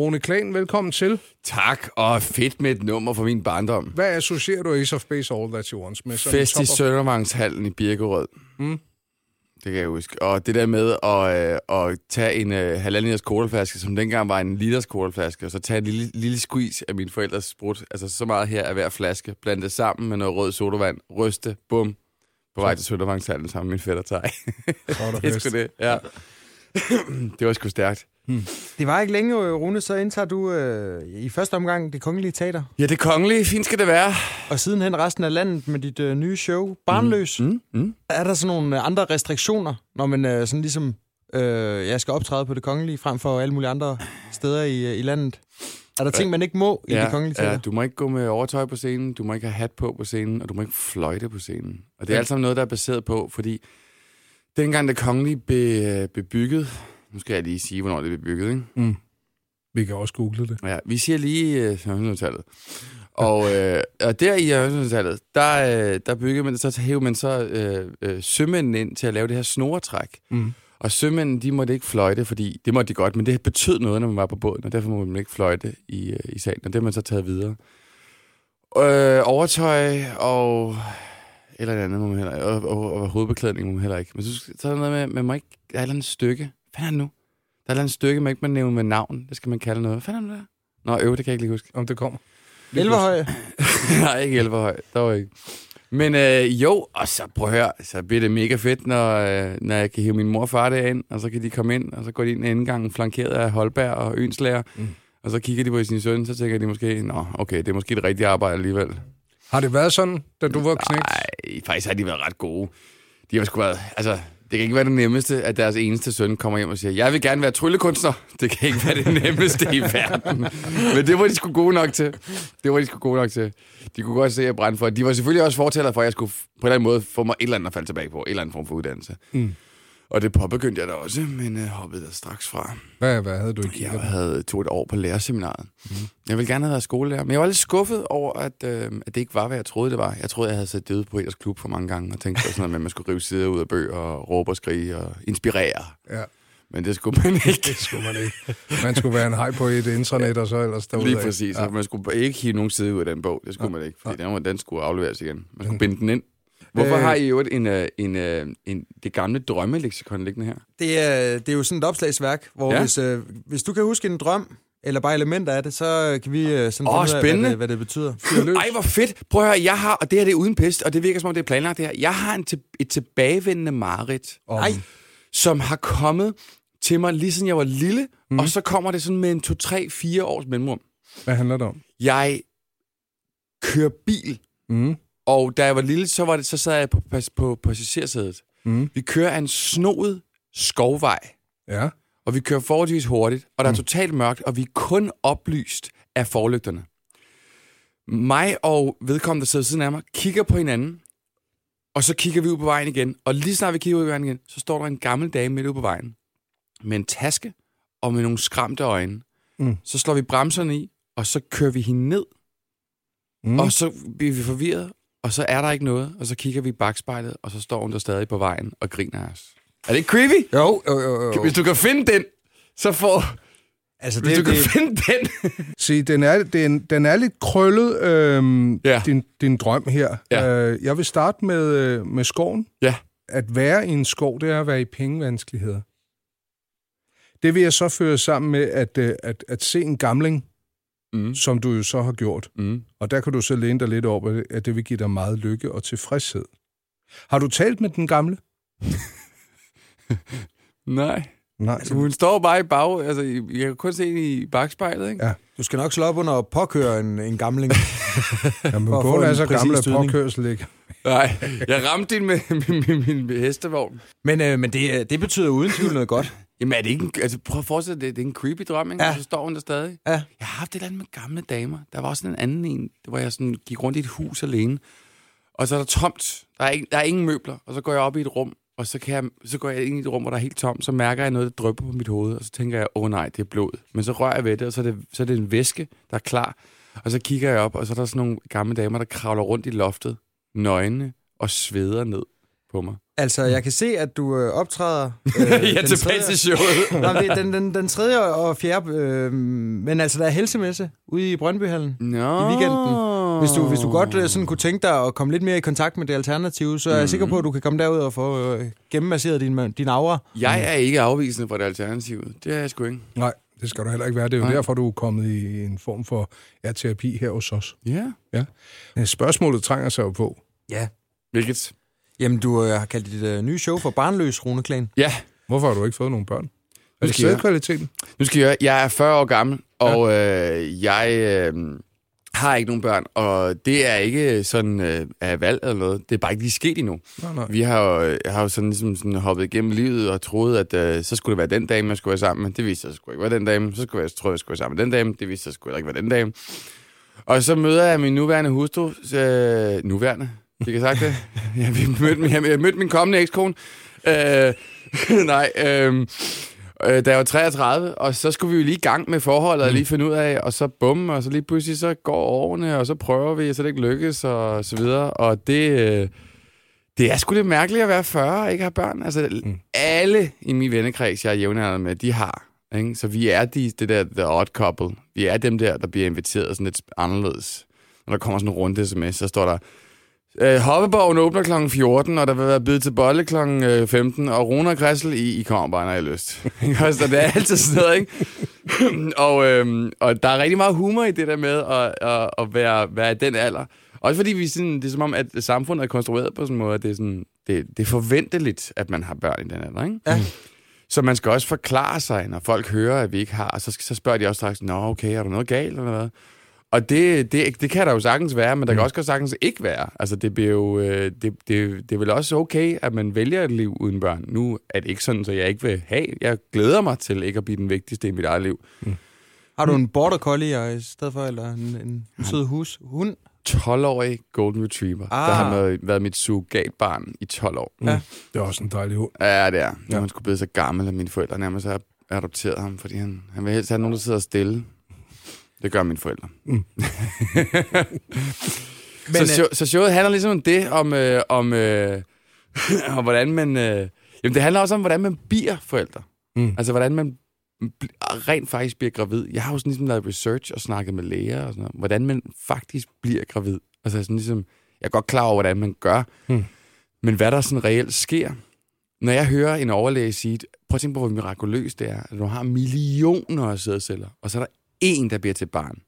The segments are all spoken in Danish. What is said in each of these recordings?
Rune Klan, velkommen til. Tak, og fedt med et nummer fra min barndom. Hvad associerer du Ace of Base All That You Want med? Fest i Søndervangshallen i Birkerød. Mm. Det kan jeg huske. Og det der med at, øh, at tage en øh, halvanden liters colaflaske, som dengang var en liters colaflaske, og så tage en lille, lille squeeze af min forældres sprut, altså så meget her af hver flaske, blande det sammen med noget rød sodavand, ryste, bum, på vej til Søndervangshallen sammen med min fætter Tej. Det er sgu det, ja. det var sgu stærkt. Det var ikke længe, øh, Rune, så indtager du øh, i første omgang det kongelige teater, Ja, det kongelige, fint skal det være. og sidenhen resten af landet med dit øh, nye show, Barnløs. Mm. Mm, mm. Er der sådan nogle øh, andre restriktioner, når man øh, sådan ligesom øh, jeg skal optræde på det kongelige, frem for alle mulige andre steder i, øh, i landet? Er der ting, man ikke må i det kongelige teater? ja, du må ikke gå med overtøj på scenen, du må ikke have hat på på scenen, og du må ikke fløjte på scenen. Og det er Ja. alt sammen noget, der er baseret på, fordi dengang det kongelige blev, blev bygget, nu skal jeg lige sige, hvornår det blev bygget, ikke? Mm. Vi kan også google det. Ja, vi siger lige øh, 1700-tallet. Og, øh, og der i 1700-tallet, der, øh, der byggede man, så hævde man så øh, øh, sømændene ind til at lave det her snoretræk. Mm. Og sømændene, de måtte ikke fløjte, fordi det måtte de godt, men det betød noget, når man var på båden, og derfor må man ikke fløjte i, øh, i salen, og det har man så taget videre. Øh, overtøj og eller andet må man heller og, og, og hovedbeklædning må man heller ikke. Men så, så er der noget med, man må ikke, der er et eller andet stykke. Hvad er det nu? Der er et stykke, man ikke må nævne med navn. Det skal man kalde noget. Hvad fanden er det der? Nå, øv, det kan jeg ikke lige huske. Om det kommer. Elverhøj. Nej, ikke Elverhøj. Dog ikke. Men øh, jo, og så prøv at høre, så bliver det mega fedt, når, øh, når jeg kan hive min mor og far derind, og så kan de komme ind, og så går de ind i indgangen flankeret af Holberg og Ønslager, mm. og så kigger de på sin søn, så tænker de måske, nå, okay, det er måske et rigtigt arbejde alligevel. Har det været sådan, da du var knægt? Nej, faktisk har de været ret gode. De har sgu været, altså, det kan ikke være det nemmeste, at deres eneste søn kommer hjem og siger, jeg vil gerne være tryllekunstner. Det kan ikke være det nemmeste i verden. Men det var de sgu gode nok til. Det var de sgu gode nok til. De kunne godt se, at jeg brændte for. De var selvfølgelig også fortæller for, at jeg skulle på en eller anden måde få mig et eller andet at falde tilbage på. En eller anden form for uddannelse. Mm. Og det påbegyndte jeg da også, men øh, hoppede der straks fra. Hvad, hvad havde du i kigget Jeg havde tog et år på lærerseminaret. Mm. Jeg ville gerne have været skolelærer, men jeg var lidt skuffet over, at, øh, at det ikke var, hvad jeg troede, det var. Jeg troede, jeg havde set døde på Peters Klub for mange gange, og tænkte sådan at man skulle rive sider ud af bøger, og råbe og skrige og inspirere. Ja, Men det skulle man ikke. det skulle man ikke. Man skulle være en hej på et intranet, og så ellers derude. Lige præcis. Ja. Ja. Man skulle ikke hive nogen side ud af den bog. Det skulle ja. man ikke, fordi den, var- den skulle afleveres igen. Man skulle binde den ind. Hvorfor Øh. har I jo en, øh, en, øh, en, det gamle drømmeleksikon liggende her? Det er, det er jo sådan et opslagsværk, hvor ja. Hvis, øh, hvis du kan huske en drøm, eller bare elementer af det, så kan vi øh, sådan Åh, finde ud af, hvad det, hvad det betyder. Ej, hvor fedt. Prøv at høre, jeg har, og det her det er uden pest, og det virker som om det er planlagt det her. Jeg har en til, et tilbagevendende mareridt. Ej. som har kommet til mig lige siden jeg var lille, mm. og så kommer det sådan med en 2-3-4 års mellemrum. Hvad handler det om? Jeg kører bil, Mm. Og da jeg var lille, så, var det, så sad jeg på, pas- på passagersædet. Mm. Vi kører af en snoet skovvej, Ja. og vi kører forholdsvis hurtigt, og der er totalt mørkt, og vi er kun oplyst af forlygterne. Mig og vedkommende, der sidder siden af mig, kigger på hinanden, og så kigger vi ud på vejen igen. Og lige snart vi kigger ud på vejen igen, så står der en gammel dame midt ude på vejen, med en taske og med nogle skræmte øjne. Mm. Så slår vi bremserne i, og så kører vi hende ned, Mm. mm. og så bliver vi forvirret, og så er der ikke noget, og så kigger vi i bagspejlet, og så står hun der stadig på vejen og griner af os. Er det ikke creepy? Jo, jo, jo. jo. Hvis du kan finde den, så får... Altså, Hvis det, du kan det, finde den... Se, den er, den, den er lidt krøllet, øhm, Ja. din, din drøm her. Ja. Øh, jeg vil starte med, øh, med skoven. Ja. At være i en skov, det er at være i pengevanskeligheder. Det vil jeg så føre sammen med at, øh, at, at se en gamling, Mm. som du jo så har gjort. Mm. Og der kan du så læne dig lidt op, af, at det vil give dig meget lykke og tilfredshed. Har du talt med den gamle? Nej. Nej. Altså, hun står bare i bag... Altså, jeg kan kun se hende i bagspejlet, ikke? Ja. du skal nok slå op under at påkøre en, en gamling. Jamen, bogen er så gammel, at påkørsel ikke. Nej, jeg ramte hende med min, min, min hestevogn. Men, øh, men det, øh, det betyder uden tvivl noget godt. Jamen er det ikke en, altså prøv at forestille det, det er en creepy drøm, ikke? Ja. Ja. Så står hun der stadig. Ja. Jeg har haft et eller andet med gamle damer. Der var også en anden en, hvor jeg sådan gik rundt i et hus alene. Og så er der tomt. Der er, ikke, der er ingen møbler. Og så går jeg op i et rum, og så, kan jeg, så går jeg ind i et rum, hvor der er helt tomt. Så mærker jeg noget, der drypper på mit hoved. Og så tænker jeg, åh oh, nej, det er blod. Men så rører jeg ved det, og så er det, så er det en væske, der er klar. Og så kigger jeg op, og så er der sådan nogle gamle damer, der kravler rundt i loftet, nøgne og sveder ned på mig. Altså, jeg kan se, at du øh, optræder... Øh, ja, den tilbage tredje- til showet. Men det den, den, den tredje og fjerde... Øh, men altså, der er helsemesse ude i Brøndbyhallen. Nå. I weekenden. Hvis du, hvis du godt øh, sådan kunne tænke dig at komme lidt mere i kontakt med det alternative, så er jeg sikker på, at du kan komme derud og få øh, gennemasseret din, din aura. Jeg er ikke afvisende for det alternativ. Det er jeg sgu ikke. Nej, det skal du heller ikke være. Det er jo Nej. derfor, du er kommet i en form for ja, terapi her hos os. Ja. Ja. Spørgsmålet trænger sig jo på. Ja. Hvilket? Jamen, du øh, har kaldt dit øh, nye show for Barnløs, Rune Klan. Ja. Hvorfor har du ikke fået nogen børn? Er det sædkvaliteten? Nu skal jeg høre, jeg er 40 år gammel, og øh, jeg øh, har ikke nogen børn, og det er ikke sådan øh, af valg eller noget. Det er bare ikke lige sket endnu. Nej, nej. Vi har jo, jeg har jo sådan, ligesom sådan hoppet igennem livet og troet, at øh, så skulle det være den dame, jeg skulle være sammen med. Det viste sig, at det skulle ikke være den dame. Så skulle jeg, troede jeg, jeg skulle være sammen med den dame. Det viste sig, at det skulle ikke være den dame. Og så møder jeg min nuværende hustru. Øh, nuværende? Fik jeg sagt det? jeg, vi mødte, min- jeg mødte min kommende ekskone. Øh, nej, øh, øh, da jeg var 33, og så skulle vi jo lige i gang med forholdet og lige finde ud af, og så bum, og så lige pludselig så går årene, og så prøver vi, og så det ikke lykkes, og så videre. Og det, øh, det er sgu lidt mærkeligt at være 40 og ikke have børn. Altså, mm. alle i min vennekreds, jeg er jævnaldrende med, de har. Ikke? Så vi er de, det der the odd couple. Vi er dem der, der bliver inviteret sådan lidt anderledes. Når der kommer sådan en runde sms, så står der, øh, Hoppeborgen åbner kl. 14, og der vil være bid til bolle kl. 15, og Rune og Kressel, I, I kommer bare, når I har lyst. Så det er altid sådan noget, ikke? og, øhm, og der er rigtig meget humor i det der med at, at, at være, være den alder. Også fordi vi sådan, det er som om, at samfundet er konstrueret på sådan en måde, at det er, sådan, det, det er forventeligt, at man har børn i den alder, ikke? Ja. Så man skal også forklare sig, når folk hører, at vi ikke har, så, så spørger de også straks, Nå, okay, er der noget galt eller hvad? Og det, det, det kan der jo sagtens være, men der kan også godt sagtens ikke være. Altså, det, bliver jo, øh, det, det, det er vel også okay, at man vælger et liv uden børn. Nu er det ikke sådan, så jeg ikke vil have. Jeg glæder mig til ikke at blive den vigtigste i mit eget liv. Har du en border collie i stedet for, eller en, en sød hus? Hund? 12-årig Golden Retriever, ah. Ah. der har været, været mit surrogatbarn i 12 år. Ja. Det er også en dejlig hund. Ja, det er. Nu Ja. er han skulle blive så gammel, at mine forældre nærmest har adopteret ham, fordi han, han vil helst have nogen, der sidder stille. Det gør mine forældre. Mm. Men, så, øh, show, så showet handler ligesom om det, om, øh, om, øh, om hvordan man... Øh, jamen, det handler også om, hvordan man bliver forældre. Mm. Altså, hvordan man rent faktisk bliver gravid. Jeg har jo sådan ligesom lavet research og snakket med læger og sådan noget. Hvordan man faktisk bliver gravid. Altså, sådan ligesom... Jeg er godt klar over, hvordan man gør. Mm. Men hvad der sådan reelt sker. Når jeg hører en overlæge sige, prøv at tænke på, hvor mirakuløst det er, at du har millioner af sædceller, og så er der en, der bliver til barn.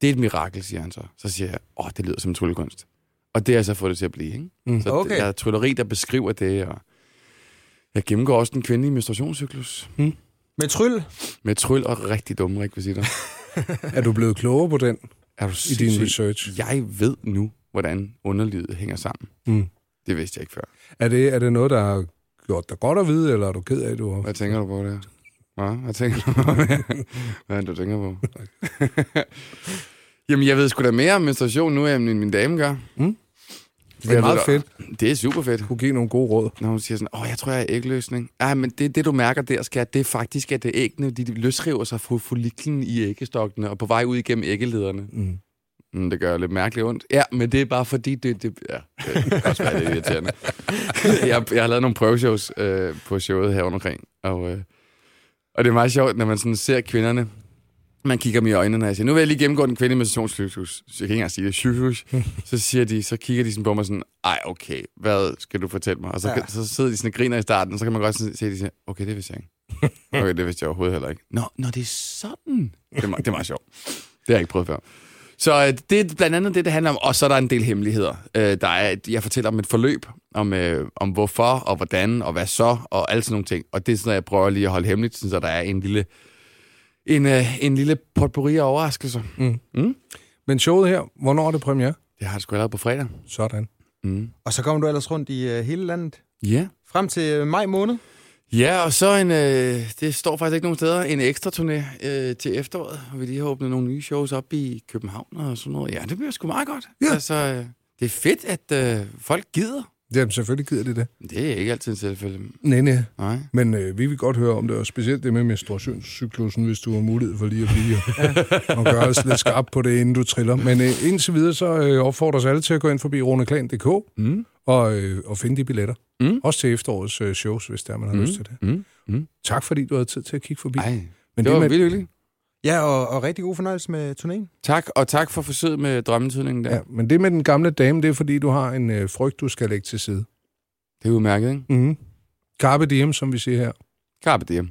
Det er et mirakel, siger han så. Så siger jeg, åh, det lyder som tryllekunst. Og det har jeg så fået det til at blive, ikke? Mm. Så Okay. jeg er trylleri, der beskriver det, og jeg gennemgår også den kvindelige menstruationscyklus. med tryl? Med tryl og rigtig dumme rekvisitter. Er du blevet klogere på den Er du i din research? Jeg ved nu, hvordan underlivet hænger sammen. Mm. Det vidste jeg ikke før. Er det, er det noget, der har gjort dig godt at vide, eller er du ked af, at du har... Hvad tænker du på der? Hvad? Hvad tænker du på? Hvad er det, du tænker på? Jamen, jeg ved sgu da mere om menstruation nu, end min, min dame gør. Mm. Det er Jeg meget ved- fedt. Det er super fedt. Kunne give nogle gode råd. Når hun siger sådan, åh, jeg tror, jeg er ægløsning. Ej, men det, det du mærker der, skat, det er faktisk, at det æggene, de løsriver sig fra folliklen i æggestokkene og på vej ud igennem æggelederne. Mm. Mm, det gør lidt mærkeligt ondt. Ja, men det er bare fordi, det, det, ja, det kan også være lidt irriterende. jeg, jeg har lavet nogle prøveshows øh, på showet her omkring, og, øh, og det er meget sjovt, når man sådan ser kvinderne, man kigger dem i øjnene, og jeg siger, nu vil jeg lige gennemgå den kvindelige menstruationscyklus. Så jeg kan ikke engang sige det, cyklus. Så siger de, så kigger de sådan på mig sådan, ej, okay, hvad skal du fortælle mig? Og så, ja. så sidder de sådan og griner i starten, og så kan man godt sådan se, at de siger, okay, det vidste jeg ikke. Okay, det vidste jeg overhovedet heller ikke. Nå, nå det er sådan. Det er, meget- det er meget sjovt. Det har jeg ikke prøvet før. Så øh, det er blandt andet det, det handler om. Og så er der en del hemmeligheder. Øh, der er, jeg fortæller om et forløb, om, øh, om hvorfor og hvordan og hvad så, og alle sådan nogle ting. Og det er sådan, at jeg prøver lige at holde hemmeligt, så der er en lille, en, øh, en lille potpourri af overraskelser. Mm. Mm? Men showet her, hvornår er det premiere? Det har jeg sgu allerede på fredag. Sådan. Mm. Og så kommer du ellers rundt i øh, hele landet. Ja. Frem til øh, maj måned. Ja, og så en, øh, det står faktisk ikke nogen steder, en ekstra turné øh, til efteråret, hvor vi lige har åbnet nogle nye shows op i København og sådan noget. Ja, det bliver sgu meget godt. Ja. Altså, øh, det er fedt, at øh, folk gider Jamen, selvfølgelig gider det det. Det er ikke altid en selvfølge. Nej, nej. Nej. Men øh, vi vil godt høre om det, og specielt det med menstruationscyklusen, hvis du har mulighed for lige at blive og gøre os lidt skarp på det, inden du triller. Men øh, indtil videre, så øh, opfordrer os alle til at gå ind forbi roneklan.dk Mm. og, øh, og finde de billetter. Mm. Også til efterårets øh, shows, hvis der man har Mm. lyst til det. Mm. Mm. Tak fordi du havde tid til at kigge forbi. Ej, Men det var med, vildt. Ja, og, og rigtig god fornøjelse med turnéen. Tak, og tak for forsøget med drømmetydningen der. ja, men det med den gamle dame, det er fordi, du har en øh, frygt, du skal lægge til side. Det er udmærket, ikke? Mm-hmm. Carpe diem, som vi siger her. Carpe diem.